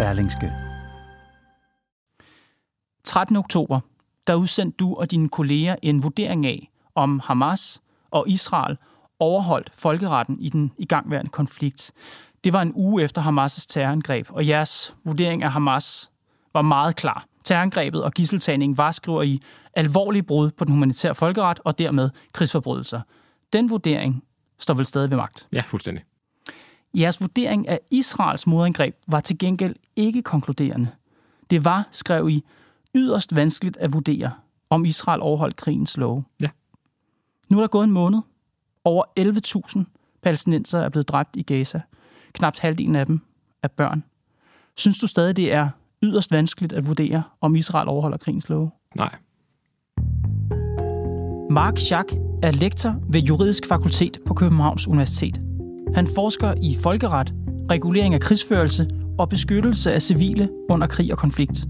Berlingske. 13. oktober, der udsendte du og dine kolleger en vurdering af, om Hamas og Israel overholdt folkeretten i den igangværende konflikt. Det var en uge efter Hamas' terrorangreb, og jeres vurdering af Hamas var meget klar. Terrorangrebet og gisseltagningen var, skriver I, alvorlige brud på den humanitære folkeret og dermed krigsforbrydelser. Den vurdering står vel stadig ved magt? Ja, fuldstændig. Jeres vurdering af Israels modangreb var til gengæld ikke konkluderende. Det var, skrev I, yderst vanskeligt at vurdere, om Israel overholdt krigens love. Ja. Nu er der gået en måned. Over 11.000 palæstinenser er blevet dræbt i Gaza. Knapt halvdelen af dem er børn. Synes du stadig, det er yderst vanskeligt at vurdere, om Israel overholder krigens love? Nej. Mark Schack er lektor ved Juridisk Fakultet på Københavns Universitet. Han forsker i folkeret, regulering af krigsførelse og beskyttelse af civile under krig og konflikt.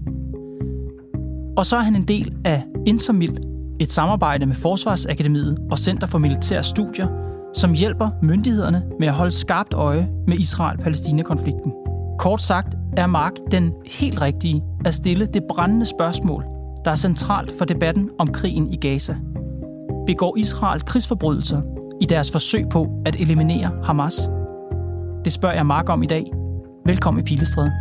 Og så er han en del af Intermil, et samarbejde med Forsvarsakademiet og Center for Militære Studier, som hjælper myndighederne med at holde skarpt øje med Israel-Palæstina-konflikten. Kort sagt er Mark den helt rigtige at stille det brændende spørgsmål, der er centralt for debatten om krigen i Gaza. Begår Israel krigsforbrydelser i deres forsøg på at eliminere Hamas? Det spørger jeg Mark om i dag. Velkommen i Pilestræde.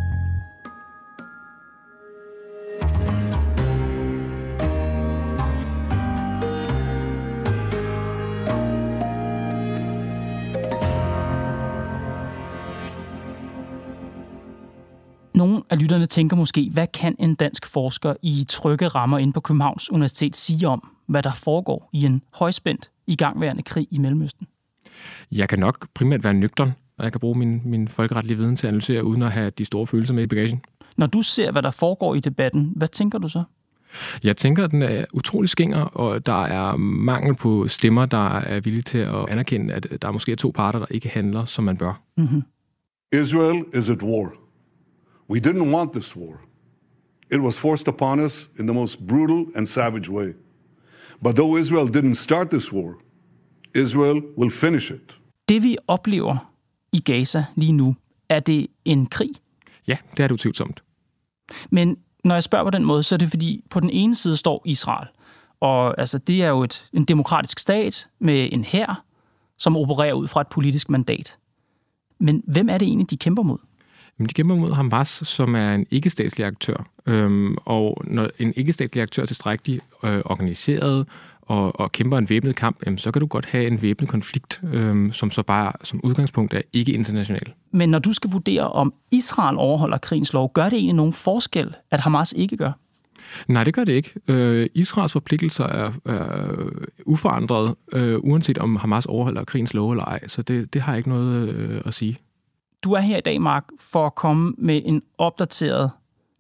Nogle af lytterne tænker måske, hvad kan en dansk forsker i trygge rammer inde på Københavns Universitet sige om, hvad der foregår i en højspændt igangværende krig i Mellemøsten? Jeg kan nok primært være nøgtern, og jeg kan bruge min, min folkeretlige viden til at analysere, uden at have de store følelser med i bagagen. Når du ser, hvad der foregår i debatten, hvad tænker du så? Jeg tænker, at den er utrolig skinger, og der er mangel på stemmer, der er villige til at anerkende, at der måske er to parter, der ikke handler, som man bør. Mm-hmm. Israel is at war. We didn't want this war. It was forced upon us in the most brutal and savage way. But though Israel didn't start this war, Israel will finish it. Det vi oplever i Gaza lige nu, er det en krig? Ja, det er det utvivlsomt. Men når jeg spørger på den måde, så er det fordi, på den ene side står Israel. Og altså, det er jo et, en demokratisk stat med en hær, som opererer ud fra et politisk mandat. Men hvem er det egentlig, de kæmper mod? Jamen, de kæmper mod Hamas, som er en ikke-statslig aktør. Øhm, og når en ikke-statslig aktør er tilstrækkeligt øh, organiseret og, og kæmper en væbnet kamp, jamen, så kan du godt have en væbnet konflikt, øhm, som så bare som udgangspunkt er ikke international. Men når du skal vurdere, om Israel overholder krigens lov, gør det egentlig nogen forskel, at Hamas ikke gør? Nej, det gør det ikke. Øh, Israels forpligtelser er, er uforandret, øh, uanset om Hamas overholder krigens lov eller ej. Så det, det har ikke noget øh, at sige. Du er her i dag, Mark, for at komme med en opdateret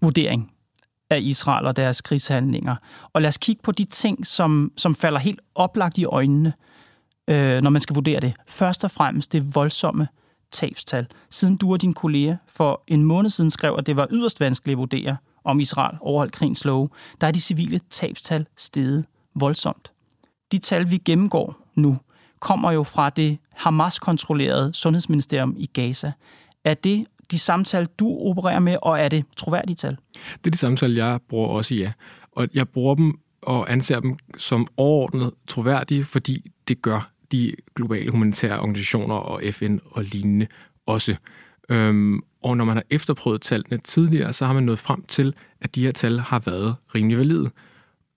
vurdering af Israel og deres krigshandlinger. Og lad os kigge på de ting, som, som falder helt oplagt i øjnene, øh, når man skal vurdere det. Først og fremmest det voldsomme tabstal. Siden du og din kollega for en måned siden skrev, at det var yderst vanskeligt at vurdere, om Israel overholdt krigens love, der er de civile tabstal steget voldsomt. De tal, vi gennemgår nu, kommer jo fra det Hamas-kontrollerede sundhedsministerium i Gaza. Er det de samtaler, du opererer med, og er det troværdige tal? Det er de samtaler, jeg bruger også, ja. Og jeg bruger dem og anser dem som overordnet troværdige, fordi det gør de globale humanitære organisationer og FN og lignende også. Øhm, og når man har efterprøvet tallene tidligere, så har man nået frem til, at de her tal har været rimelig valide.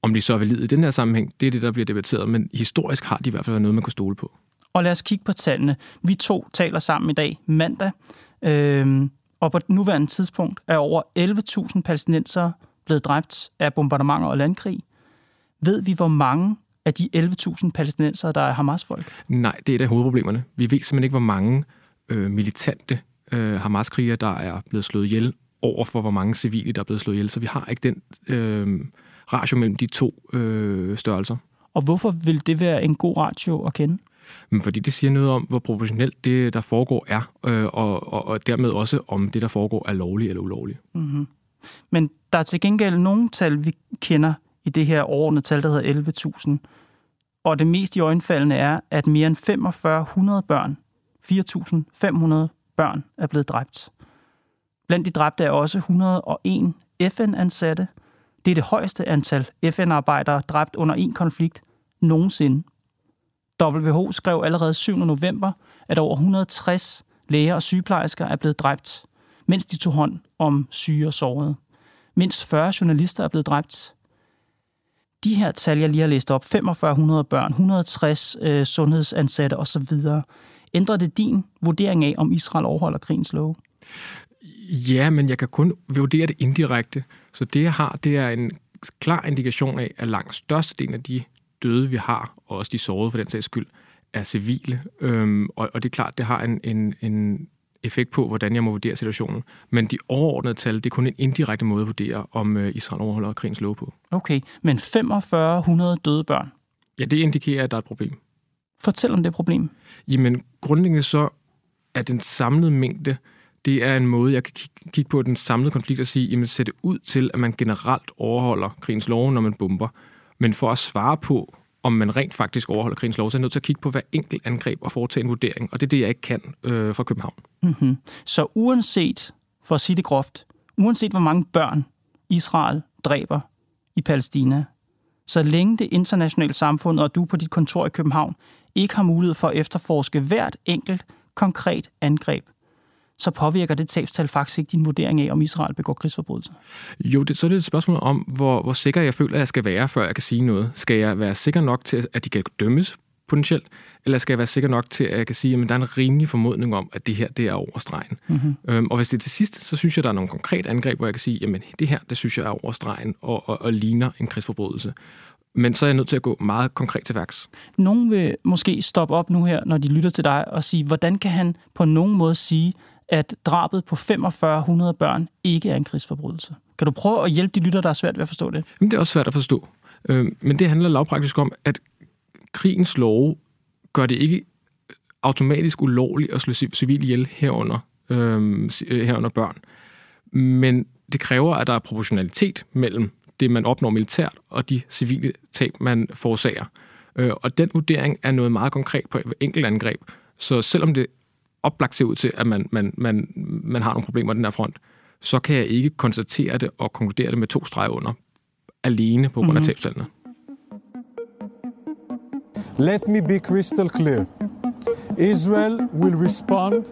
Om de så er valide i den her sammenhæng, det er det, der bliver debatteret, men historisk har de i hvert fald været noget, man kunne stole på. Og lad os kigge på tallene. Vi to taler sammen i dag mandag, øhm, og på nuværende tidspunkt er over 11.000 palæstinenser blevet dræbt af bombardementer og landkrig. Ved vi, hvor mange af de 11.000 palæstinenser, der er Hamas-folk? Nej, det er et af hovedproblemerne. Vi ved simpelthen ikke, hvor mange øh, militante øh, Hamas-krigere, der er blevet slået ihjel, over for hvor mange civile, der er blevet slået ihjel. Så vi har ikke den øh, ratio mellem de to øh, størrelser. Og hvorfor vil det være en god ratio at kende? Men fordi det siger noget om, hvor proportionelt det, der foregår, er, øh, og, og, og dermed også, om det, der foregår, er lovligt eller ulovligt. Mm-hmm. Men der er til gengæld nogle tal, vi kender i det her overordnede tal, der hedder 11.000. Og det mest i øjenfaldende er, at mere end 4500 børn, 4.500 børn, er blevet dræbt. Blandt de dræbte er også 101 FN-ansatte. Det er det højeste antal FN-arbejdere dræbt under en konflikt nogensinde. WHO skrev allerede 7. november, at over 160 læger og sygeplejersker er blevet dræbt, mens de tog hånd om syge og sårede. Mindst 40 journalister er blevet dræbt. De her tal, jeg lige har læst op, 4500 børn, 160 øh, sundhedsansatte osv., ændrer det din vurdering af, om Israel overholder krigens love? Ja, men jeg kan kun vurdere det indirekte. Så det, jeg har, det er en klar indikation af, at langt størstedelen af de døde, vi har, og også de sårede for den sags skyld, er civile. Øhm, og, og det er klart, det har en, en, en effekt på, hvordan jeg må vurdere situationen. Men de overordnede tal, det er kun en indirekte måde at vurdere, om øh, Israel overholder krigens lov på. Okay, men 4500 døde børn? Ja, det indikerer, at der er et problem. Fortæl om det problem. Jamen, grundlæggende så er den samlede mængde, det er en måde, jeg kan kigge på den samlede konflikt og sige, jamen ser det ud til, at man generelt overholder krigens lov, når man bomber. Men for at svare på, om man rent faktisk overholder krigens lov, så er jeg nødt til at kigge på hver enkelt angreb og foretage en vurdering. Og det er det, jeg ikke kan øh, fra København. Mm-hmm. Så uanset, for at sige det groft, uanset hvor mange børn Israel dræber i Palæstina, så længe det internationale samfund og du på dit kontor i København ikke har mulighed for at efterforske hvert enkelt konkret angreb, så påvirker det tabstal faktisk ikke din vurdering af, om Israel begår krigsforbrydelser? Jo, det, så er det et spørgsmål om, hvor, hvor sikker jeg føler, at jeg skal være, før jeg kan sige noget. Skal jeg være sikker nok til, at de kan dømmes potentielt, eller skal jeg være sikker nok til, at jeg kan sige, at der er en rimelig formodning om, at det her det er over stregen. Mm-hmm. Øhm, og hvis det er til sidst, så synes jeg, at der er nogle konkrete angreb, hvor jeg kan sige, at det her, det synes jeg er over stregen og, og, og ligner en krigsforbrydelse. Men så er jeg nødt til at gå meget konkret til værks. Nogen vil måske stoppe op nu her, når de lytter til dig, og sige, hvordan kan han på nogen måde sige, at drabet på 4500 børn ikke er en krigsforbrydelse. Kan du prøve at hjælpe de lytter, der er svært ved at forstå det? Jamen, det er også svært at forstå. Øhm, men det handler lavpraktisk om, at krigens love gør det ikke automatisk ulovligt at slå civil ihjel herunder, øhm, øh, herunder børn. Men det kræver, at der er proportionalitet mellem det, man opnår militært, og de civile tab, man forårsager. Øh, og den vurdering er noget meget konkret på enkelt angreb. Så selvom det oplagt ser ud til, at man, man, man, man har nogle problemer på den her front, så kan jeg ikke konstatere det og konkludere det med to streger under, alene på grund af mm-hmm. tabstallene. Let me be crystal clear. Israel will respond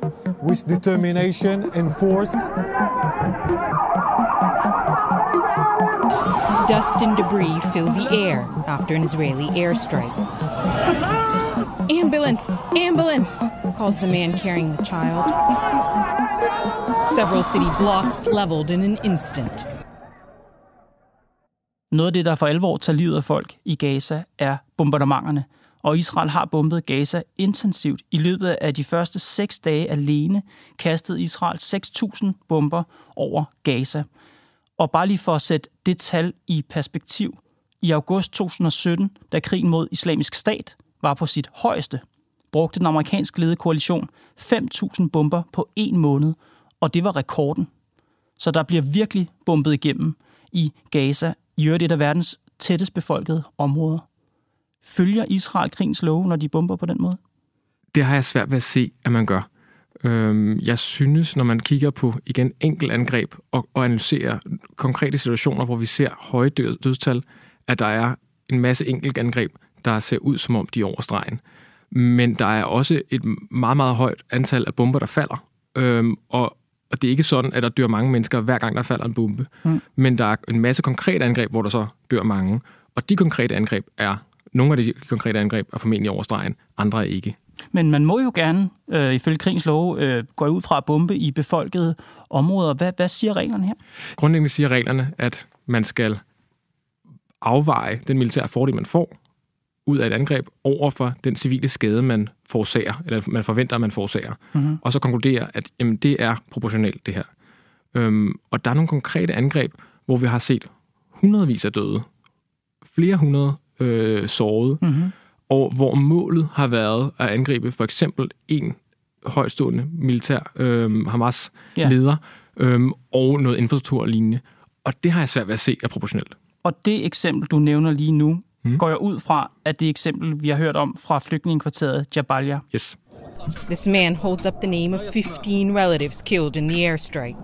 with determination and force. Dust and debris fill the air after an Israeli airstrike. Ambulance! Ambulance! Calls the man carrying the child. Several city blocks leveled in an instant. Noget af det, der for alvor tager livet af folk i Gaza, er bombardementerne. Og Israel har bombet Gaza intensivt. I løbet af de første seks dage alene kastede Israel 6.000 bomber over Gaza. Og bare lige for at sætte det tal i perspektiv. I august 2017, da krigen mod islamisk stat var på sit højeste, brugte den amerikansk ledede koalition 5.000 bomber på en måned, og det var rekorden. Så der bliver virkelig bombet igennem i Gaza, i øvrigt et af verdens tættest befolkede områder. Følger Israel krigens love, når de bomber på den måde? Det har jeg svært ved at se, at man gør. Øhm, jeg synes, når man kigger på igen enkelt angreb og, og analyserer konkrete situationer, hvor vi ser høje dødstal, at der er en masse enkelt angreb, der ser ud som om de er over stregen. Men der er også et meget, meget højt antal af bomber, der falder. Øhm, og, og det er ikke sådan, at der dør mange mennesker, hver gang der falder en bombe. Mm. Men der er en masse konkrete angreb, hvor der så dør mange. Og de konkrete angreb er, nogle af de konkrete angreb er formentlig over stregen, andre er ikke. Men man må jo gerne, øh, ifølge krigens lov, øh, gå ud fra at bombe i befolkede områder. Hvad, hvad siger reglerne her? Grundlæggende siger reglerne, at man skal afveje den militære fordel, man får, ud af et angreb over for den civile skade, man forårsager, eller man forventer, at man forårsager, mm-hmm. og så konkludere, at jamen, det er proportionelt, det her. Øhm, og der er nogle konkrete angreb, hvor vi har set hundredvis af døde, flere hundrede øh, sårede, mm-hmm. og hvor målet har været at angribe for eksempel en højstående militær øh, Hamas-leder yeah. øh, og noget infrastruktur og lignende. Og det har jeg svært ved at se er proportionelt. Og det eksempel, du nævner lige nu, mm. går jeg ud fra, at det eksempel, vi har hørt om fra flygtningekvarteret Jabalia. Yes. This man holds up the name of 15 relatives killed in the airstrike.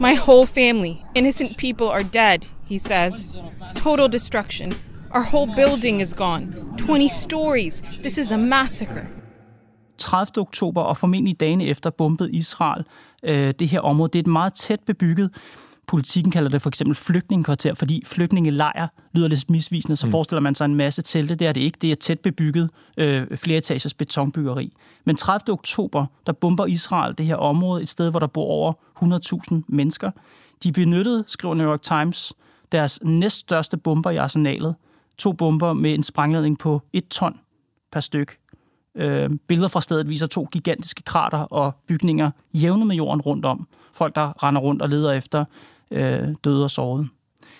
My whole family, innocent people, are dead, he says. Total destruction. Our whole building is gone. 20 stories. This is a massacre. 30. oktober og formentlig dagene efter bombede Israel øh, det her område. Det er et meget tæt bebygget Politikken kalder det for eksempel flygtningekvarter, fordi flygtningelejr lyder lidt misvisende, så mm. forestiller man sig en masse telte. Det er det ikke. Det er tæt bebygget øh, fleretagers betonbyggeri. Men 30. oktober, der bomber Israel det her område, et sted, hvor der bor over 100.000 mennesker. De benyttede, skriver New York Times, deres næststørste bomber i arsenalet. To bomber med en sprængladning på et ton per styk. Øh, billeder fra stedet viser to gigantiske krater og bygninger jævnet med jorden rundt om. Folk, der render rundt og leder efter øh, døde og sårede.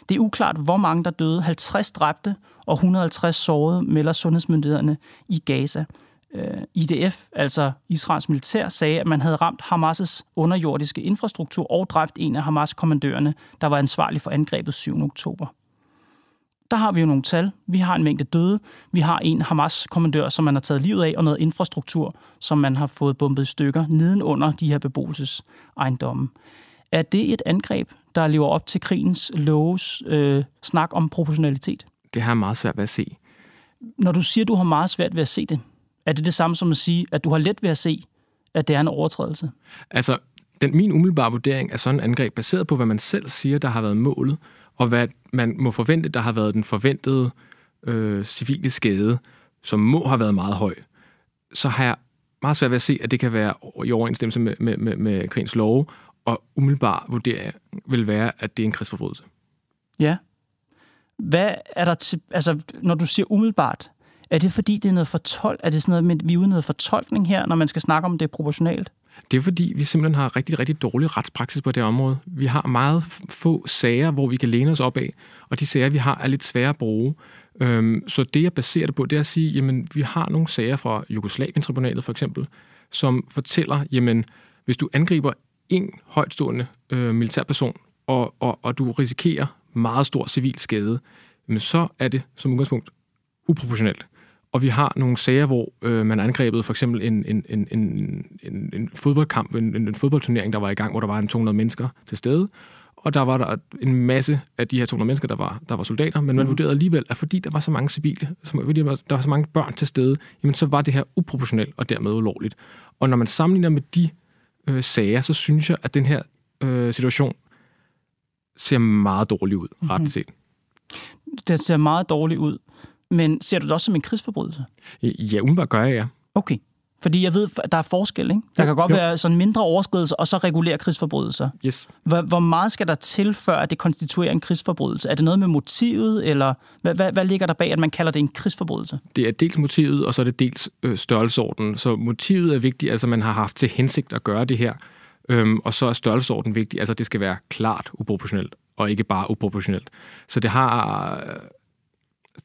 Det er uklart, hvor mange der døde. 50 dræbte og 150 sårede, melder sundhedsmyndighederne i Gaza. Øh, IDF, altså Israels militær, sagde, at man havde ramt Hamas' underjordiske infrastruktur og dræbt en af Hamas-kommandørerne, der var ansvarlig for angrebet 7. oktober. Der har vi jo nogle tal. Vi har en mængde døde. Vi har en Hamas-kommandør, som man har taget livet af, og noget infrastruktur, som man har fået bumpet i stykker nedenunder de her beboelsesejendomme. Er det et angreb, der lever op til krigens loves øh, snak om proportionalitet? Det har jeg meget svært ved at se. Når du siger, at du har meget svært ved at se det, er det det samme som at sige, at du har let ved at se, at det er en overtrædelse? Altså, den min umiddelbare vurdering er sådan en angreb, baseret på, hvad man selv siger, der har været målet, og hvad man må forvente, der har været den forventede øh, civile skade, som må have været meget høj, så har jeg meget svært ved at se, at det kan være i overensstemmelse med, med, med, med krigens love, og umiddelbar vurdering vil være, at det er en krigsforbrydelse. Ja. Hvad er der til, altså, når du siger umiddelbart, er det fordi, det er noget fortol er det sådan noget med, vi er ude noget fortolkning her, når man skal snakke om det proportionalt? Det er fordi, vi simpelthen har rigtig, rigtig dårlig retspraksis på det område. Vi har meget få sager, hvor vi kan læne os op af, og de sager, vi har, er lidt svære at bruge. Øhm, så det, jeg baserer det på, det er at sige, jamen, vi har nogle sager fra Jugoslavien-tribunalet for eksempel, som fortæller, jamen, hvis du angriber en højtstående øh, militærperson, og, og, og du risikerer meget stor civil skade, men så er det som udgangspunkt uproportionelt. Og vi har nogle sager, hvor øh, man angrebet for eksempel en, en, en, en, en, en fodboldkamp, en, en fodboldturnering, der var i gang, hvor der var en 200 mennesker til stede, og der var der en masse af de her 200 mennesker, der var, der var soldater, men man mm. vurderede alligevel, at fordi der var så mange civile, fordi der var, der var så mange børn til stede, jamen så var det her uproportionelt og dermed ulovligt. Og når man sammenligner med de øh, sager, så synes jeg, at den her øh, situation ser meget dårlig ud, mm-hmm. ret set. Den ser meget dårlig ud, men ser du det også som en krigsforbrydelse? Ja, umiddelbart gør jeg, ja. Okay. Fordi jeg ved, at der er forskel, ikke? Der jo, kan godt jo. være sådan mindre overskridelser, og så regulere krigsforbrydelser. Yes. Hvor, hvor meget skal der til, før at det konstituerer en krigsforbrydelse? Er det noget med motivet, eller hvad, hvad, hvad ligger der bag, at man kalder det en krigsforbrydelse? Det er dels motivet, og så er det dels øh, størrelsesordenen. Så motivet er vigtigt, altså man har haft til hensigt at gøre det her. Øhm, og så er størrelsesordenen vigtig, altså det skal være klart uproportionelt, og ikke bare uproportionelt. Så det har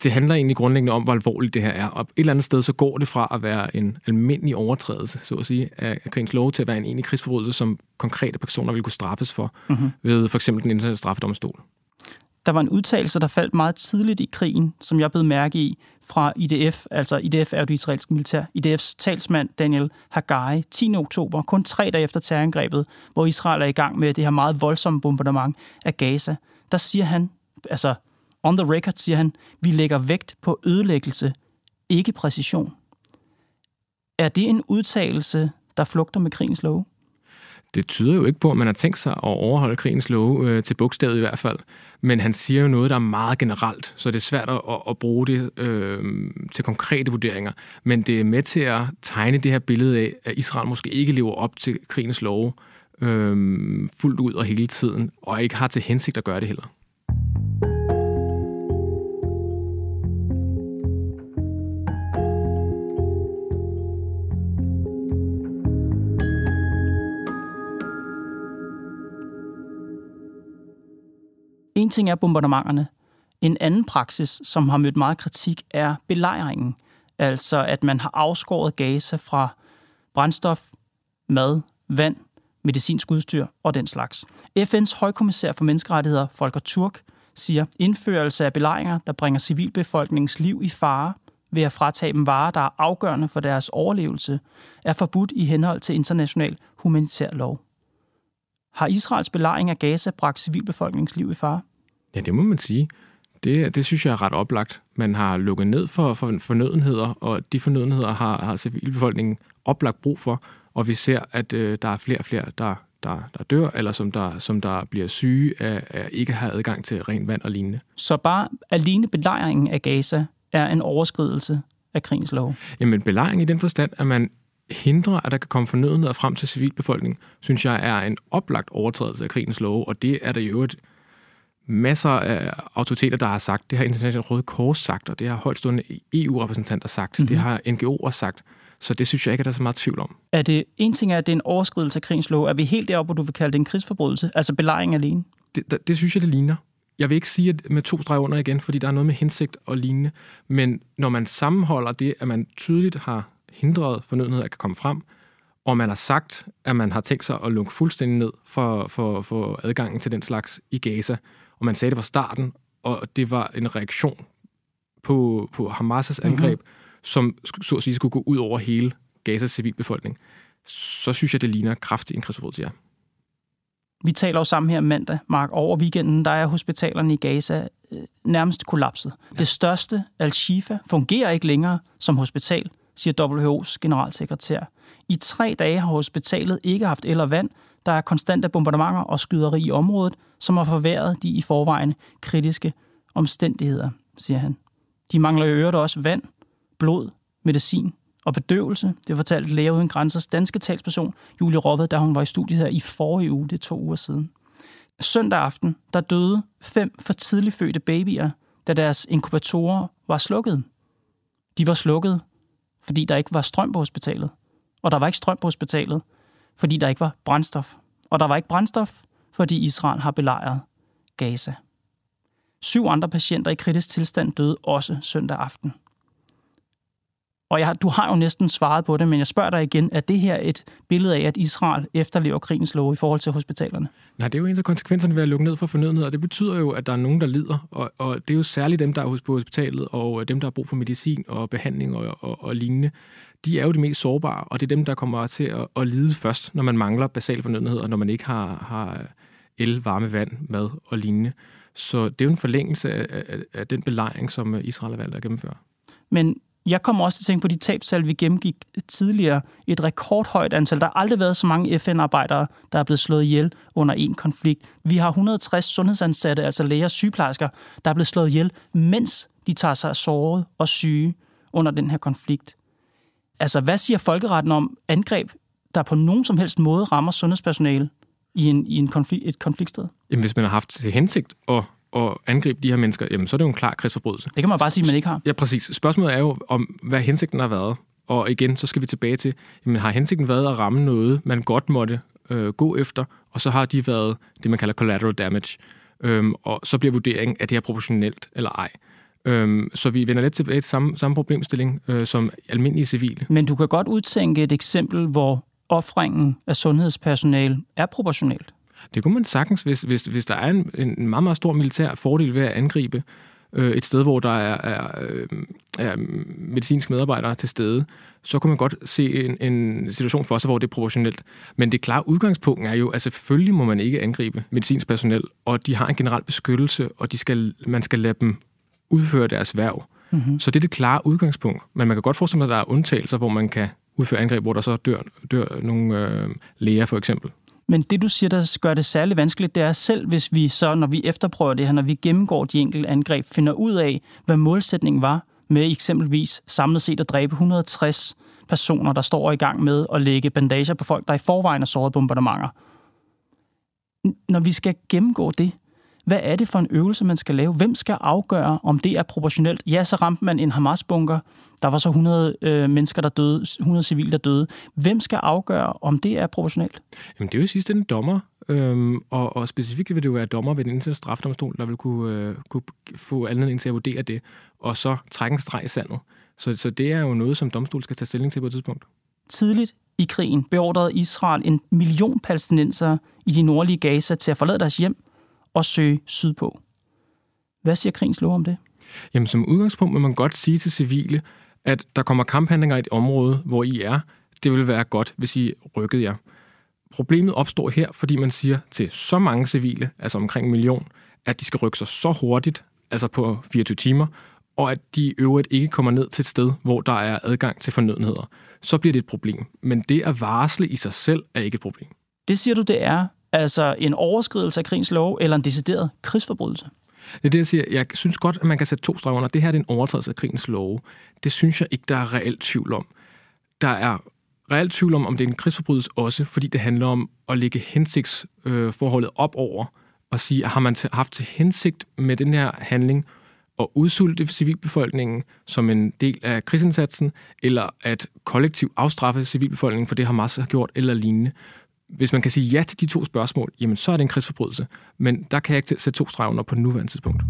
det handler egentlig grundlæggende om, hvor alvorligt det her er. Og et eller andet sted, så går det fra at være en almindelig overtrædelse, så at sige, af krigens lov, til at være en egentlig krigsforbrydelse, som konkrete personer vil kunne straffes for, mm-hmm. ved for eksempel den internationale straffedomstol. Der var en udtalelse, der faldt meget tidligt i krigen, som jeg blev mærke i, fra IDF, altså IDF er jo det israelske militær, IDF's talsmand Daniel Haggai, 10. oktober, kun tre dage efter terrorangrebet, hvor Israel er i gang med det her meget voldsomme bombardement af Gaza. Der siger han, altså On the record siger han, vi lægger vægt på ødelæggelse, ikke præcision. Er det en udtalelse, der flugter med krigens love? Det tyder jo ikke på, at man har tænkt sig at overholde krigens love øh, til bogstavet i hvert fald. Men han siger jo noget, der er meget generelt, så det er svært at, at bruge det øh, til konkrete vurderinger. Men det er med til at tegne det her billede af, at Israel måske ikke lever op til krigens love øh, fuldt ud og hele tiden, og ikke har til hensigt at gøre det heller. En ting er bombardementerne. En anden praksis, som har mødt meget kritik, er belejringen. Altså at man har afskåret Gaza fra brændstof, mad, vand, medicinsk udstyr og den slags. FN's højkommissær for menneskerettigheder, Volker Turk, siger, indførelse af belejringer, der bringer civilbefolkningens liv i fare, ved at fratage dem varer, der er afgørende for deres overlevelse, er forbudt i henhold til international humanitær lov. Har Israels belejring af Gaza bragt civilbefolkningens liv i fare? Ja, det må man sige. Det, det synes jeg er ret oplagt. Man har lukket ned for, for fornødenheder, og de fornødenheder har, har civilbefolkningen oplagt brug for, og vi ser, at øh, der er flere og flere, der, der, der dør, eller som der, som der bliver syge af, af ikke at have adgang til ren vand og lignende. Så bare alene belejringen af Gaza er en overskridelse af krigens lov? Jamen belejring i den forstand, at man hindrer, at der kan komme fornødenheder frem til civilbefolkningen, synes jeg er en oplagt overtrædelse af krigens lov, og det er der jo et masser af autoriteter, der har sagt. Det har Internationalt Røde Kors sagt, og det har højtstående EU-repræsentanter sagt. Mm-hmm. Det har NGO'er sagt. Så det synes jeg ikke, at der er så meget tvivl om. Er det en ting, at det er en overskridelse af krigens lov? Er vi helt deroppe, hvor du vil kalde det en krigsforbrydelse? Altså belejring alene? Det, det, det synes jeg, det ligner. Jeg vil ikke sige at med to streger under igen, fordi der er noget med hensigt og lignende. Men når man sammenholder det, at man tydeligt har hindret fornødenheder at komme frem, og man har sagt, at man har tænkt sig at lukke fuldstændig ned for, for, for adgangen til den slags i Gaza, og man sagde det fra starten, og det var en reaktion på, på Hamas' angreb, mm-hmm. som så at sige skulle gå ud over hele Gazas civilbefolkning, så synes jeg, det ligner kraftigt en krigsforbrydelse, ja. Vi taler jo sammen her mandag, Mark. Over weekenden, der er hospitalerne i Gaza øh, nærmest kollapset. Ja. Det største, Al-Shifa, fungerer ikke længere som hospital, siger WHO's generalsekretær. I tre dage har hospitalet ikke haft el og vand. Der er konstante bombardementer og skyderi i området, som har forværret de i forvejen kritiske omstændigheder, siger han. De mangler i øvrigt også vand, blod, medicin og bedøvelse. Det fortalte Læger Uden Grænsers danske talsperson Julie Roved, da hun var i studiet her i forrige uge, det er to uger siden. Søndag aften, der døde fem for tidligt fødte babyer, da deres inkubatorer var slukket. De var slukket, fordi der ikke var strøm på hospitalet. Og der var ikke strøm på hospitalet, fordi der ikke var brændstof. Og der var ikke brændstof, fordi Israel har belejret Gaza. Syv andre patienter i kritisk tilstand døde også søndag aften. Og jeg, du har jo næsten svaret på det, men jeg spørger dig igen, er det her et billede af, at Israel efterlever krigens lov i forhold til hospitalerne? Nej, det er jo en af konsekvenserne ved at lukke ned for fornødenhed, og det betyder jo, at der er nogen, der lider, og, og det er jo særligt dem, der er på hospitalet, og dem, der har brug for medicin og behandling og, og, og lignende. De er jo de mest sårbare, og det er dem, der kommer til at, at lide først, når man mangler basale fornødenheder, når man ikke har, har el, varme, vand, mad og lignende. Så det er jo en forlængelse af, af, af den belejring, som Israel har valgt at gennemføre. Men jeg kommer også til at tænke på de tabstal, vi gennemgik tidligere. Et rekordhøjt antal. Der har aldrig været så mange FN-arbejdere, der er blevet slået ihjel under en konflikt. Vi har 160 sundhedsansatte, altså læger og sygeplejersker, der er blevet slået ihjel, mens de tager sig såret og syge under den her konflikt. Altså, hvad siger folkeretten om angreb, der på nogen som helst måde rammer sundhedspersonale i, en, i en konflikt, et konfliktsted? Jamen, hvis man har haft til hensigt at at angribe de her mennesker, jamen så er det jo en klar krigsforbrydelse. Det kan man bare sige, man ikke har. Ja, præcis. Spørgsmålet er jo, om hvad hensigten har været. Og igen, så skal vi tilbage til, jamen har hensigten været at ramme noget, man godt måtte øh, gå efter, og så har de været det, man kalder collateral damage. Øhm, og så bliver vurderingen, at det er proportionelt eller ej. Øhm, så vi vender lidt tilbage til samme, samme problemstilling øh, som almindelige civile. Men du kan godt udtænke et eksempel, hvor offringen af sundhedspersonale er proportionelt. Det kunne man sagtens, hvis, hvis, hvis der er en, en meget, meget stor militær fordel ved at angribe øh, et sted, hvor der er, er, øh, er medicinske medarbejdere til stede, så kunne man godt se en, en situation for sig, hvor det er proportionelt. Men det klare udgangspunkt er jo, at selvfølgelig må man ikke angribe medicinsk personel, og de har en generel beskyttelse, og de skal, man skal lade dem udføre deres værv. Mm-hmm. Så det er det klare udgangspunkt. Men man kan godt forestille sig, at der er undtagelser, hvor man kan udføre angreb, hvor der så dør, dør nogle øh, læger for eksempel. Men det, du siger, der gør det særlig vanskeligt, det er selv, hvis vi så, når vi efterprøver det her, når vi gennemgår de enkelte angreb, finder ud af, hvad målsætningen var med eksempelvis samlet set at dræbe 160 personer, der står i gang med at lægge bandager på folk, der i forvejen er såret bombardementer. Når vi skal gennemgå det, hvad er det for en øvelse, man skal lave? Hvem skal afgøre, om det er proportionelt? Ja, så ramte man en Hamas-bunker. Der var så 100 øh, mennesker, der døde, 100 civile, der døde. Hvem skal afgøre, om det er proportionelt? Jamen, det er jo i sidste ende dommer, øhm, og, og specifikt vil det jo være dommer ved den internationale strafdomstol, der vil kunne, øh, kunne få anledning til at vurdere det, og så trække en streg i sandet. Så, så det er jo noget, som domstol skal tage stilling til på et tidspunkt. Tidligt i krigen beordrede Israel en million palæstinenser i de nordlige Gaza til at forlade deres hjem og søge sydpå. Hvad siger krigens lov om det? Jamen, som udgangspunkt vil man godt sige til civile, at der kommer kamphandlinger i et område, hvor I er. Det vil være godt, hvis I rykkede jer. Problemet opstår her, fordi man siger til så mange civile, altså omkring en million, at de skal rykke sig så hurtigt, altså på 24 timer, og at de i øvrigt ikke kommer ned til et sted, hvor der er adgang til fornødenheder. Så bliver det et problem. Men det at varsle i sig selv er ikke et problem. Det siger du, det er altså en overskridelse af krigens lov eller en decideret krigsforbrydelse? Det er det, jeg siger. Jeg synes godt, at man kan sætte to streger under. Det her er en overtrædelse af krigens lov. Det synes jeg ikke, der er reelt tvivl om. Der er reelt tvivl om, om det er en krigsforbrydelse også, fordi det handler om at lægge hensigtsforholdet op over og sige, har man haft til hensigt med den her handling at udsulte civilbefolkningen som en del af krigsindsatsen, eller at kollektivt afstraffe civilbefolkningen for det, Hamas har gjort, eller lignende. Hvis man kan sige ja til de to spørgsmål, jamen så er det en krigsforbrydelse. Men der kan jeg ikke sætte to streger under på nuværende tidspunkt.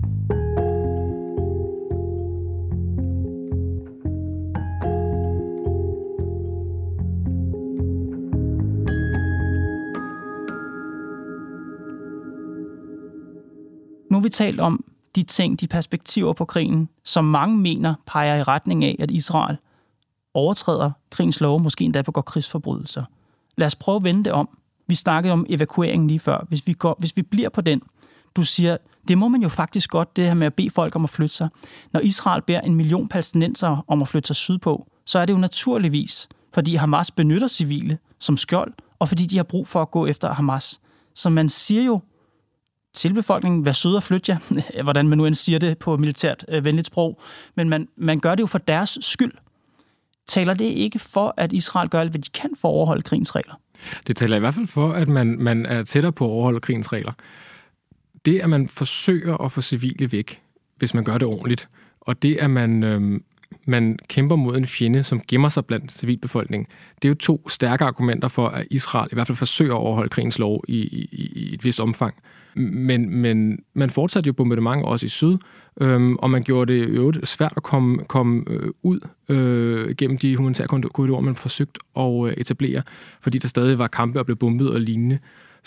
Nu har vi talt om de ting, de perspektiver på krigen, som mange mener peger i retning af, at Israel overtræder krigens lov, måske endda begår krigsforbrydelser. Lad os prøve at vende det om. Vi snakkede om evakueringen lige før. Hvis vi, går, hvis vi bliver på den, du siger, det må man jo faktisk godt, det her med at bede folk om at flytte sig. Når Israel beder en million palæstinenser om at flytte sig sydpå, så er det jo naturligvis, fordi Hamas benytter civile som skjold, og fordi de har brug for at gå efter Hamas. Så man siger jo til befolkningen, vær sød og flyt jer, hvordan man nu end siger det på militært øh, venligt sprog, men man, man gør det jo for deres skyld. Taler det ikke for, at Israel gør alt, hvad de kan for at overholde krigens regler? Det taler i hvert fald for, at man, man er tættere på at overholde krigens regler. Det, at man forsøger at få civile væk, hvis man gør det ordentligt, og det, at man, øh, man kæmper mod en fjende, som gemmer sig blandt civilbefolkningen, det er jo to stærke argumenter for, at Israel i hvert fald forsøger at overholde krigens lov i, i, i et vist omfang. Men, men man fortsatte jo bombardement også i syd, øhm, og man gjorde det jo svært at komme, komme øh, ud øh, gennem de humanitære korridorer, man forsøgte at øh, etablere, fordi der stadig var kampe og blev bombet og lignende.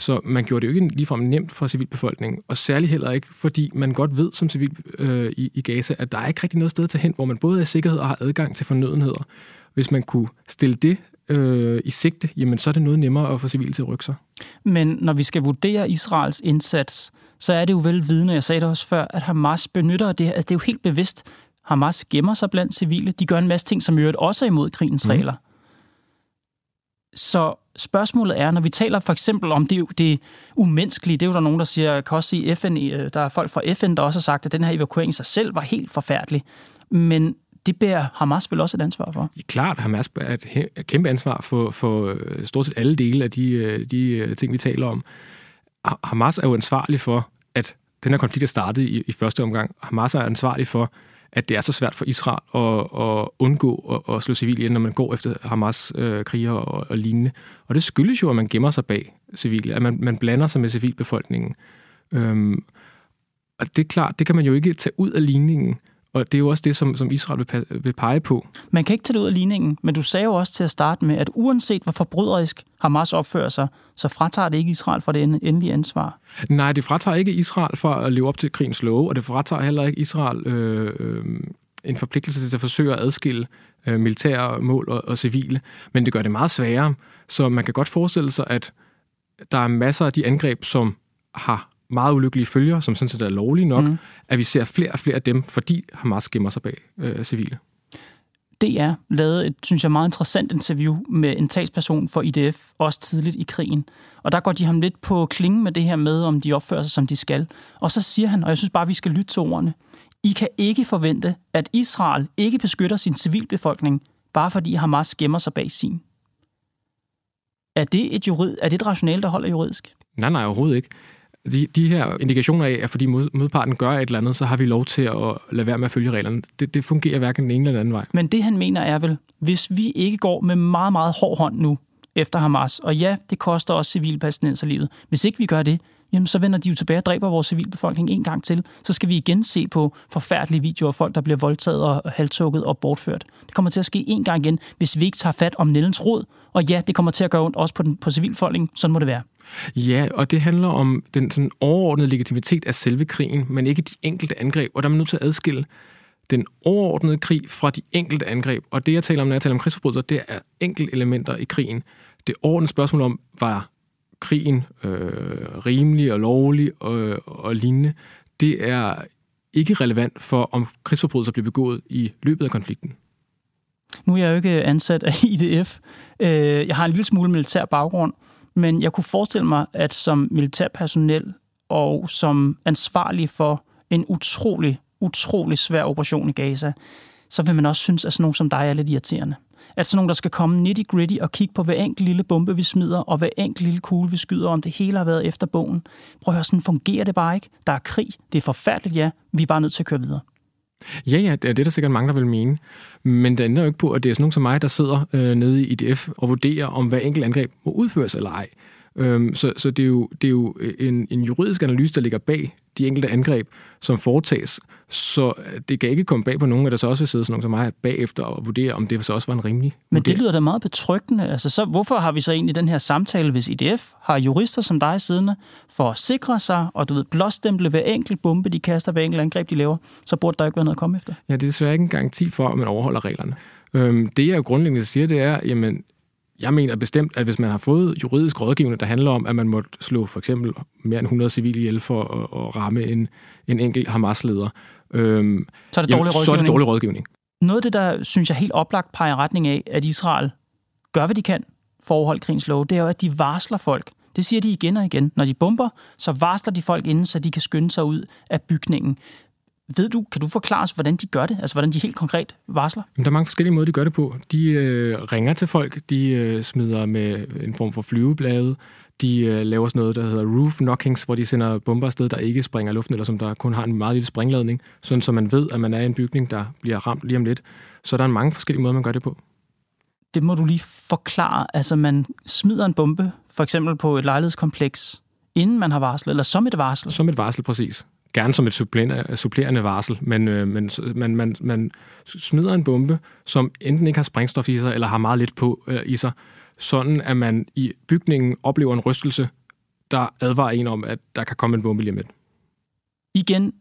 Så man gjorde det jo ikke ligefrem nemt for civilbefolkningen, og særligt heller ikke, fordi man godt ved som civil øh, i, i Gaza, at der er ikke rigtig noget sted at tage hen, hvor man både er i sikkerhed og har adgang til fornødenheder. Hvis man kunne stille det øh, i sigte, jamen så er det noget nemmere at få civile til at rykke sig. Men når vi skal vurdere Israels indsats, så er det jo vel vidne, jeg sagde det også før, at Hamas benytter det her. Altså, det er jo helt bevidst. Hamas gemmer sig blandt civile. De gør en masse ting, som i også er imod krigens mm. regler. Så spørgsmålet er, når vi taler for eksempel om det, det umenneskelige, det er jo der nogen, der siger, kan også sige FN, der er folk fra FN, der også har sagt, at den her evakuering i sig selv var helt forfærdelig. Men det bærer Hamas vel også et ansvar for? Ja, klart, Hamas bærer et kæmpe ansvar for, for øh, stort set alle dele af de, øh, de øh, ting, vi taler om. Hamas er jo ansvarlig for, at den her konflikt er startet i, i første omgang. Hamas er ansvarlig for, at det er så svært for Israel at, at undgå at, at slå civile ihjel, når man går efter Hamas øh, kriger og, og lignende. Og det skyldes jo, at man gemmer sig bag civile, at man, man blander sig med civilbefolkningen. Øhm, og det er klart, det kan man jo ikke tage ud af ligningen. Og det er jo også det, som, som Israel vil, vil pege på. Man kan ikke tage det ud af ligningen, men du sagde jo også til at starte med, at uanset hvor forbryderisk Hamas opfører sig, så fratager det ikke Israel for det endelige ansvar. Nej, det fratager ikke Israel for at leve op til krigens love, og det fratager heller ikke Israel øh, øh, en forpligtelse til at forsøge at adskille øh, militære mål og, og civile. Men det gør det meget sværere, så man kan godt forestille sig, at der er masser af de angreb, som har meget ulykkelige følger, som sådan set er lovlige nok, mm. at vi ser flere og flere af dem, fordi Hamas gemmer sig bag øh, civile. DR lavede et, synes jeg, meget interessant interview med en talsperson for IDF, også tidligt i krigen. Og der går de ham lidt på klingen med det her med, om de opfører sig, som de skal. Og så siger han, og jeg synes bare, vi skal lytte til ordene, I kan ikke forvente, at Israel ikke beskytter sin civilbefolkning, bare fordi Hamas gemmer sig bag sin. Er det et, jurid, er det et rationale, der holder juridisk? Nej, nej, overhovedet ikke de, de her indikationer af, at fordi mod, modparten gør et eller andet, så har vi lov til at lade være med at følge reglerne. Det, det fungerer hverken den ene eller den anden vej. Men det han mener er vel, hvis vi ikke går med meget, meget hård hånd nu efter Hamas, og ja, det koster også civilpalæstinenserlivet. Hvis ikke vi gør det, jamen så vender de jo tilbage og dræber vores civilbefolkning en gang til. Så skal vi igen se på forfærdelige videoer af folk, der bliver voldtaget og halshugget og bortført. Det kommer til at ske en gang igen, hvis vi ikke tager fat om Nellens rod og ja, det kommer til at gøre ondt også på, den, på civilfolkningen. Sådan må det være. Ja, og det handler om den sådan overordnede legitimitet af selve krigen, men ikke de enkelte angreb. Og der er man nødt til at adskille den overordnede krig fra de enkelte angreb. Og det, jeg taler om, når jeg taler om krigsforbrydelser, det er enkelte elementer i krigen. Det overordnede spørgsmål om, var krigen øh, rimelig og lovlig og, og lignende, det er ikke relevant for, om krigsforbrydelser bliver begået i løbet af konflikten. Nu er jeg jo ikke ansat af IDF. Øh, jeg har en lille smule militær baggrund, men jeg kunne forestille mig, at som militærpersonel og som ansvarlig for en utrolig, utrolig svær operation i Gaza, så vil man også synes, at sådan nogen som dig er lidt irriterende. At sådan nogen, der skal komme nitty gritty og kigge på hver enkelt lille bombe, vi smider, og hver enkelt lille kugle, vi skyder, om det hele har været efter bogen. Prøv at høre, sådan fungerer det bare ikke. Der er krig, det er forfærdeligt, ja. Vi er bare nødt til at køre videre. Ja, ja, det er det, der sikkert mange, der vil mene. Men det ændrer jo ikke på, at det er sådan nogen som mig, der sidder øh, nede i IDF og vurderer, om hver enkelt angreb må udføres eller ej. Øhm, så så det, er jo, det er jo øh, en, en juridisk analyse, der ligger bag de enkelte angreb, som foretages. Så det kan ikke komme bag på nogen, at der så også vil sidde sådan nogen som mig bagefter og vurdere, om det så også var en rimelig Men vurdering. det lyder da meget betryggende. Altså, så hvorfor har vi så egentlig den her samtale, hvis IDF har jurister som dig siddende, for at sikre sig, og du ved, blåstemple hver enkelt bombe, de kaster, hver enkelt angreb, de laver, så burde der ikke være noget at komme efter? Ja, det er desværre ikke en garanti for, at man overholder reglerne. Øhm, det jeg jo grundlæggende siger, det er, jamen, jeg mener bestemt, at hvis man har fået juridisk rådgivning, der handler om, at man må slå for eksempel mere end 100 civile ihjel for at, at ramme en, en enkelt Hamas-leder, øhm, Så er det dårlig jamen, rådgivning. så er det dårlig rådgivning. Noget af det, der synes jeg helt oplagt peger retning af, at Israel gør, hvad de kan for at overholde krigens lov, det er jo, at de varsler folk. Det siger de igen og igen. Når de bomber, så varsler de folk inden, så de kan skynde sig ud af bygningen. Ved du, kan du forklare os, hvordan de gør det? Altså, hvordan de helt konkret varsler? Men der er mange forskellige måder, de gør det på. De øh, ringer til folk, de øh, smider med en form for flyveblade, de øh, laver sådan noget, der hedder roof knockings, hvor de sender bomber afsted, der ikke springer luften, eller som der kun har en meget lille springladning, sådan så man ved, at man er i en bygning, der bliver ramt lige om lidt. Så der er mange forskellige måder, man gør det på. Det må du lige forklare. Altså, man smider en bombe, for eksempel på et lejlighedskompleks, inden man har varslet, eller som et varsel. Som et varsel, præcis. Gerne som et supplerende, supplerende varsel, men, øh, men man, man, man smider en bombe, som enten ikke har sprængstof i sig, eller har meget lidt på øh, i sig, sådan at man i bygningen oplever en rystelse, der advarer en om, at der kan komme en bombe lige lidt. Igen,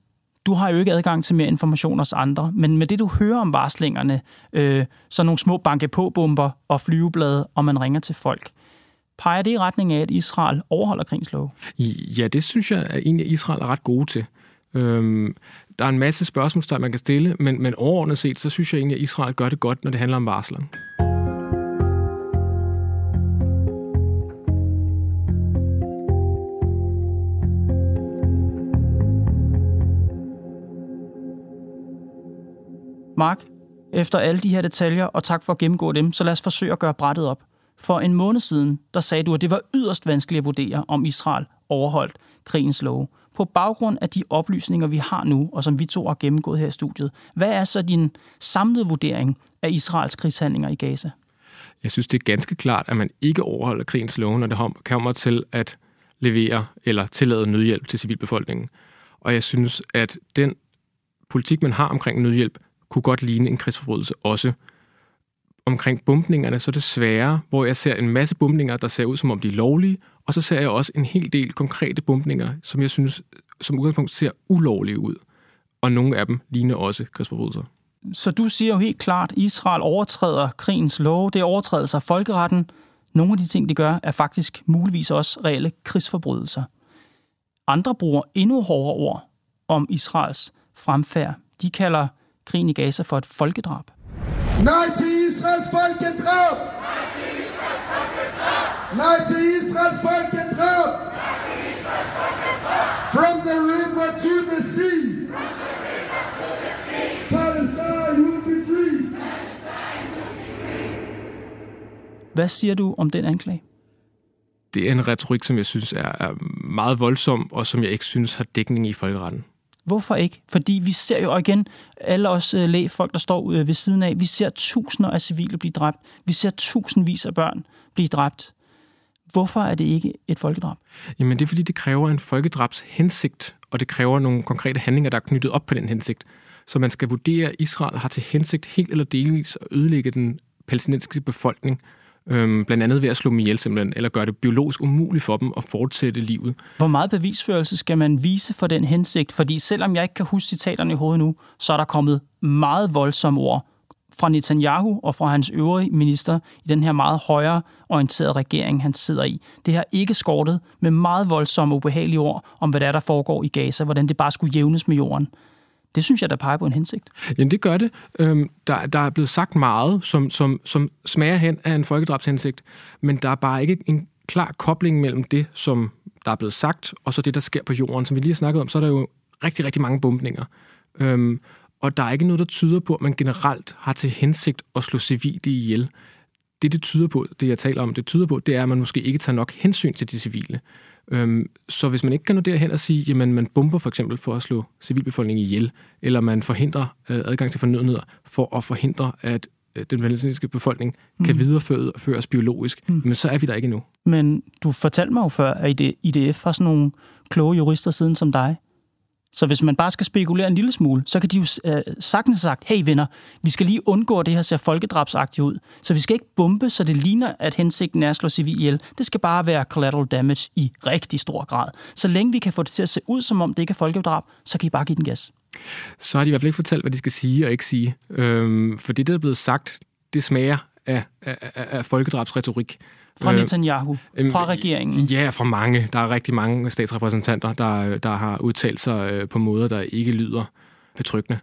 du har jo ikke adgang til mere information hos andre, men med det, du hører om varslingerne, øh, så nogle små banke-på-bomber og flyveblade, og man ringer til folk, peger det i retning af, at Israel overholder krigens lov? Ja, det synes jeg egentlig, at Israel er ret gode til. Øhm, der er en masse spørgsmål, man kan stille, men, men overordnet set, så synes jeg egentlig, at Israel gør det godt, når det handler om varsler. Mark, efter alle de her detaljer, og tak for at gennemgå dem, så lad os forsøge at gøre brættet op. For en måned siden, der sagde du, at det var yderst vanskeligt at vurdere, om Israel overholdt krigens love. På baggrund af de oplysninger, vi har nu, og som vi to har gennemgået her i studiet, hvad er så din samlede vurdering af Israels krigshandlinger i Gaza? Jeg synes, det er ganske klart, at man ikke overholder krigens love, når det kommer til at levere eller tillade nødhjælp til civilbefolkningen. Og jeg synes, at den politik, man har omkring nødhjælp, kunne godt ligne en krigsforbrydelse også. Omkring bumpningerne, så er det sværere, hvor jeg ser en masse bumpninger, der ser ud som om de er lovlige, og så ser jeg også en hel del konkrete bumpninger, som jeg synes som udgangspunkt ser ulovlige ud. Og nogle af dem ligner også krigsforbrydelser. Så du siger jo helt klart, at Israel overtræder krigens love, det overtræder sig folkeretten. Nogle af de ting, de gør, er faktisk muligvis også reelle krigsforbrydelser. Andre bruger endnu hårdere ord om Israels fremfærd. De kalder krigen i Gaza for et folkedrab. Nej til Israels folkedrab! Nej til Israels til Israels folkedrab! From the river to the sea! From the river to the sea! Palestine will be free! Hvad siger du om den anklage? det er en retorik, som jeg synes er, er meget voldsom, og som jeg ikke synes har dækning i folkeretten. Hvorfor ikke? Fordi vi ser jo, igen, alle os uh, lægfolk, der står uh, ved siden af, vi ser tusinder af civile blive dræbt. Vi ser tusindvis af børn blive dræbt. Hvorfor er det ikke et folkedrab? Jamen det er, fordi det kræver en folkedrabs hensigt, og det kræver nogle konkrete handlinger, der er knyttet op på den hensigt. Så man skal vurdere, at Israel har til hensigt helt eller delvis at ødelægge den palæstinensiske befolkning, øhm, blandt andet ved at slå dem ihjel simpelthen, eller gøre det biologisk umuligt for dem at fortsætte livet. Hvor meget bevisførelse skal man vise for den hensigt? Fordi selvom jeg ikke kan huske citaterne i hovedet nu, så er der kommet meget voldsomme ord fra Netanyahu og fra hans øvrige minister i den her meget højere orienterede regering, han sidder i. Det har ikke skortet med meget voldsomme, ubehagelige ord om, hvad der er, der foregår i Gaza, hvordan det bare skulle jævnes med jorden. Det synes jeg, der peger på en hensigt. Jamen, det gør det. Øhm, der, der er blevet sagt meget, som, som, som smager hen af en folkedrabshensigt, men der er bare ikke en klar kobling mellem det, som der er blevet sagt, og så det, der sker på jorden. Som vi lige har snakket om, så er der jo rigtig, rigtig mange bombninger. Øhm, og der er ikke noget, der tyder på, at man generelt har til hensigt at slå civile ihjel. Det, det tyder på, det jeg taler om, det tyder på, det er, at man måske ikke tager nok hensyn til de civile. Øhm, så hvis man ikke kan nå derhen og sige, jamen man bomber for eksempel for at slå civilbefolkningen ihjel, eller man forhindrer øh, adgang til fornødenheder for at forhindre, at øh, den palæstinensiske befolkning mm. kan videreføres biologisk, mm. men så er vi der ikke endnu. Men du fortalte mig jo før, at IDF har sådan nogle kloge jurister siden som dig. Så hvis man bare skal spekulere en lille smule, så kan de jo øh, sagtens have sagt, hey venner, vi skal lige undgå, at det her ser folkedrabsagtigt ud. Så vi skal ikke bombe, så det ligner, at hensigten er at slå civil ihjel. Det skal bare være collateral damage i rigtig stor grad. Så længe vi kan få det til at se ud, som om det ikke er folkedrab, så kan I bare give den gas. Så har de i hvert fald ikke fortalt, hvad de skal sige og ikke sige. Øhm, for det, der er blevet sagt, det smager af, af, af, af folkedrabsretorik. Fra øh, Netanyahu? Øh, fra regeringen? Ja, fra mange. Der er rigtig mange statsrepræsentanter, der, der har udtalt sig øh, på måder, der ikke lyder betryggende.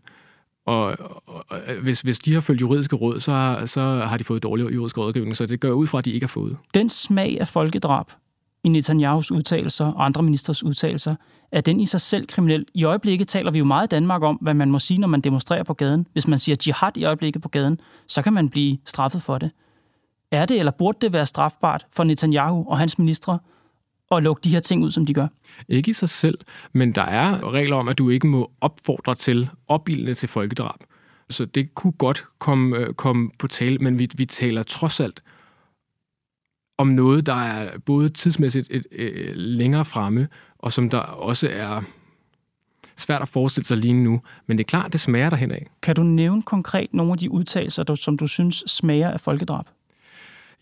Og, og, og hvis, hvis de har følt juridiske råd, så, så har de fået dårlig juridisk rådgivning, så det gør ud fra, at de ikke har fået. Den smag af folkedrab i Netanyahus udtalelser og andre ministers udtalelser, er den i sig selv kriminel? I øjeblikket taler vi jo meget i Danmark om, hvad man må sige, når man demonstrerer på gaden. Hvis man siger jihad i øjeblikket på gaden, så kan man blive straffet for det. Er det eller burde det være strafbart for Netanyahu og hans ministre at lukke de her ting ud, som de gør? Ikke i sig selv, men der er regler om, at du ikke må opfordre til opildende til folkedrab. Så det kunne godt komme, øh, komme på tale, men vi, vi taler trods alt om noget, der er både tidsmæssigt et, et, et, længere fremme, og som der også er svært at forestille sig lige nu. Men det er klart, det smager derhen af. Kan du nævne konkret nogle af de udtalelser, som du synes smager af folkedrab?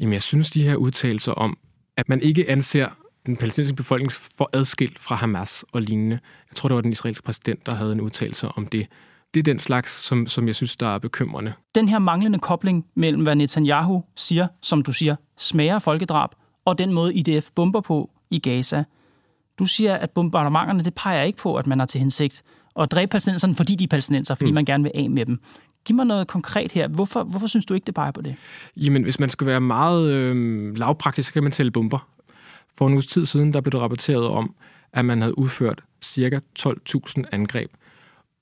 Jamen, jeg synes, de her udtalelser om, at man ikke anser den palæstinensiske befolkning for adskilt fra Hamas og lignende. Jeg tror, det var den israelske præsident, der havde en udtalelse om det. Det er den slags, som, som jeg synes, der er bekymrende. Den her manglende kobling mellem, hvad Netanyahu siger, som du siger, smager folkedrab, og den måde IDF bomber på i Gaza. Du siger, at bombardementerne, det peger ikke på, at man har til hensigt at dræbe palæstinenserne, fordi de er palæstinenser, fordi mm. man gerne vil af med dem. Giv mig noget konkret her. Hvorfor, hvorfor synes du ikke, det peger på det? Jamen, hvis man skal være meget øh, lavpraktisk, så kan man tælle bomber. For en uges tid siden, der blev det rapporteret om, at man havde udført ca. 12.000 angreb.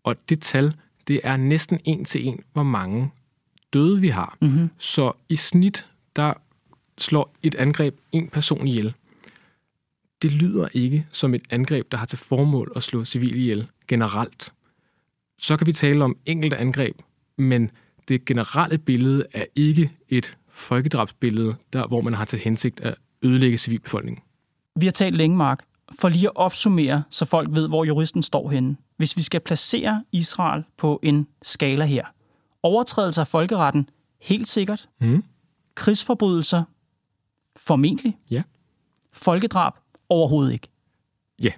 Og det tal, det er næsten en til en, hvor mange døde vi har. Mm-hmm. Så i snit, der slår et angreb en person ihjel. Det lyder ikke som et angreb, der har til formål at slå civile ihjel generelt. Så kan vi tale om enkelte angreb, men det generelle billede er ikke et folkedrabsbillede, der, hvor man har til hensigt at ødelægge civilbefolkningen. Vi har talt længe, Mark. For lige at opsummere, så folk ved, hvor juristen står henne. Hvis vi skal placere Israel på en skala her. Overtrædelse af folkeretten, helt sikkert. Mm. Krigsforbrydelser, formentlig. Ja. Folkedrab, overhovedet ikke. Ja.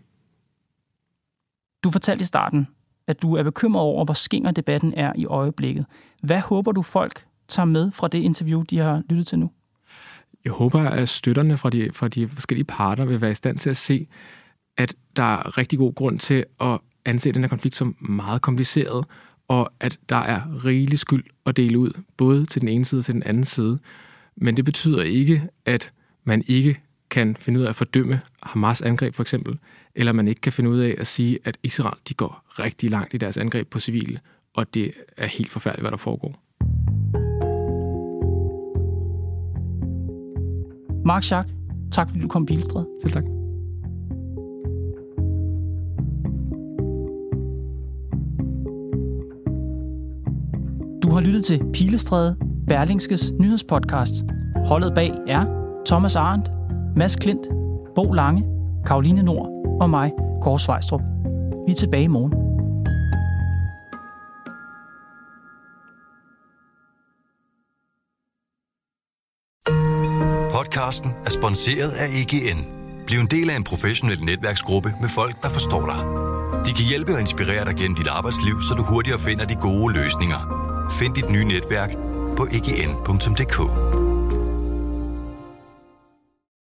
Du fortalte i starten, at du er bekymret over, hvor skinger debatten er i øjeblikket. Hvad håber du folk tager med fra det interview, de har lyttet til nu? Jeg håber, at støtterne fra de, fra de forskellige parter vil være i stand til at se, at der er rigtig god grund til at anse den her konflikt som meget kompliceret, og at der er rigelig skyld at dele ud, både til den ene side og til den anden side. Men det betyder ikke, at man ikke kan finde ud af at fordømme Hamas angreb for eksempel, eller man ikke kan finde ud af at sige, at Israel de går rigtig langt i deres angreb på civile, og det er helt forfærdeligt, hvad der foregår. Mark Schack, Tak fordi du kom, Pilestræd. Selv tak. Du har lyttet til Pilestræde, Berlingskes nyhedspodcast. Holdet bag er Thomas Arendt, Mads Klint, Bo Lange, Karoline Nord og mig, Kåre Svejstrup. Vi er tilbage i morgen. Podcasten er sponsoreret af EGN. Bliv en del af en professionel netværksgruppe med folk, der forstår dig. De kan hjælpe og inspirere dig gennem dit arbejdsliv, så du hurtigere finder de gode løsninger. Find dit nye netværk på egn.dk.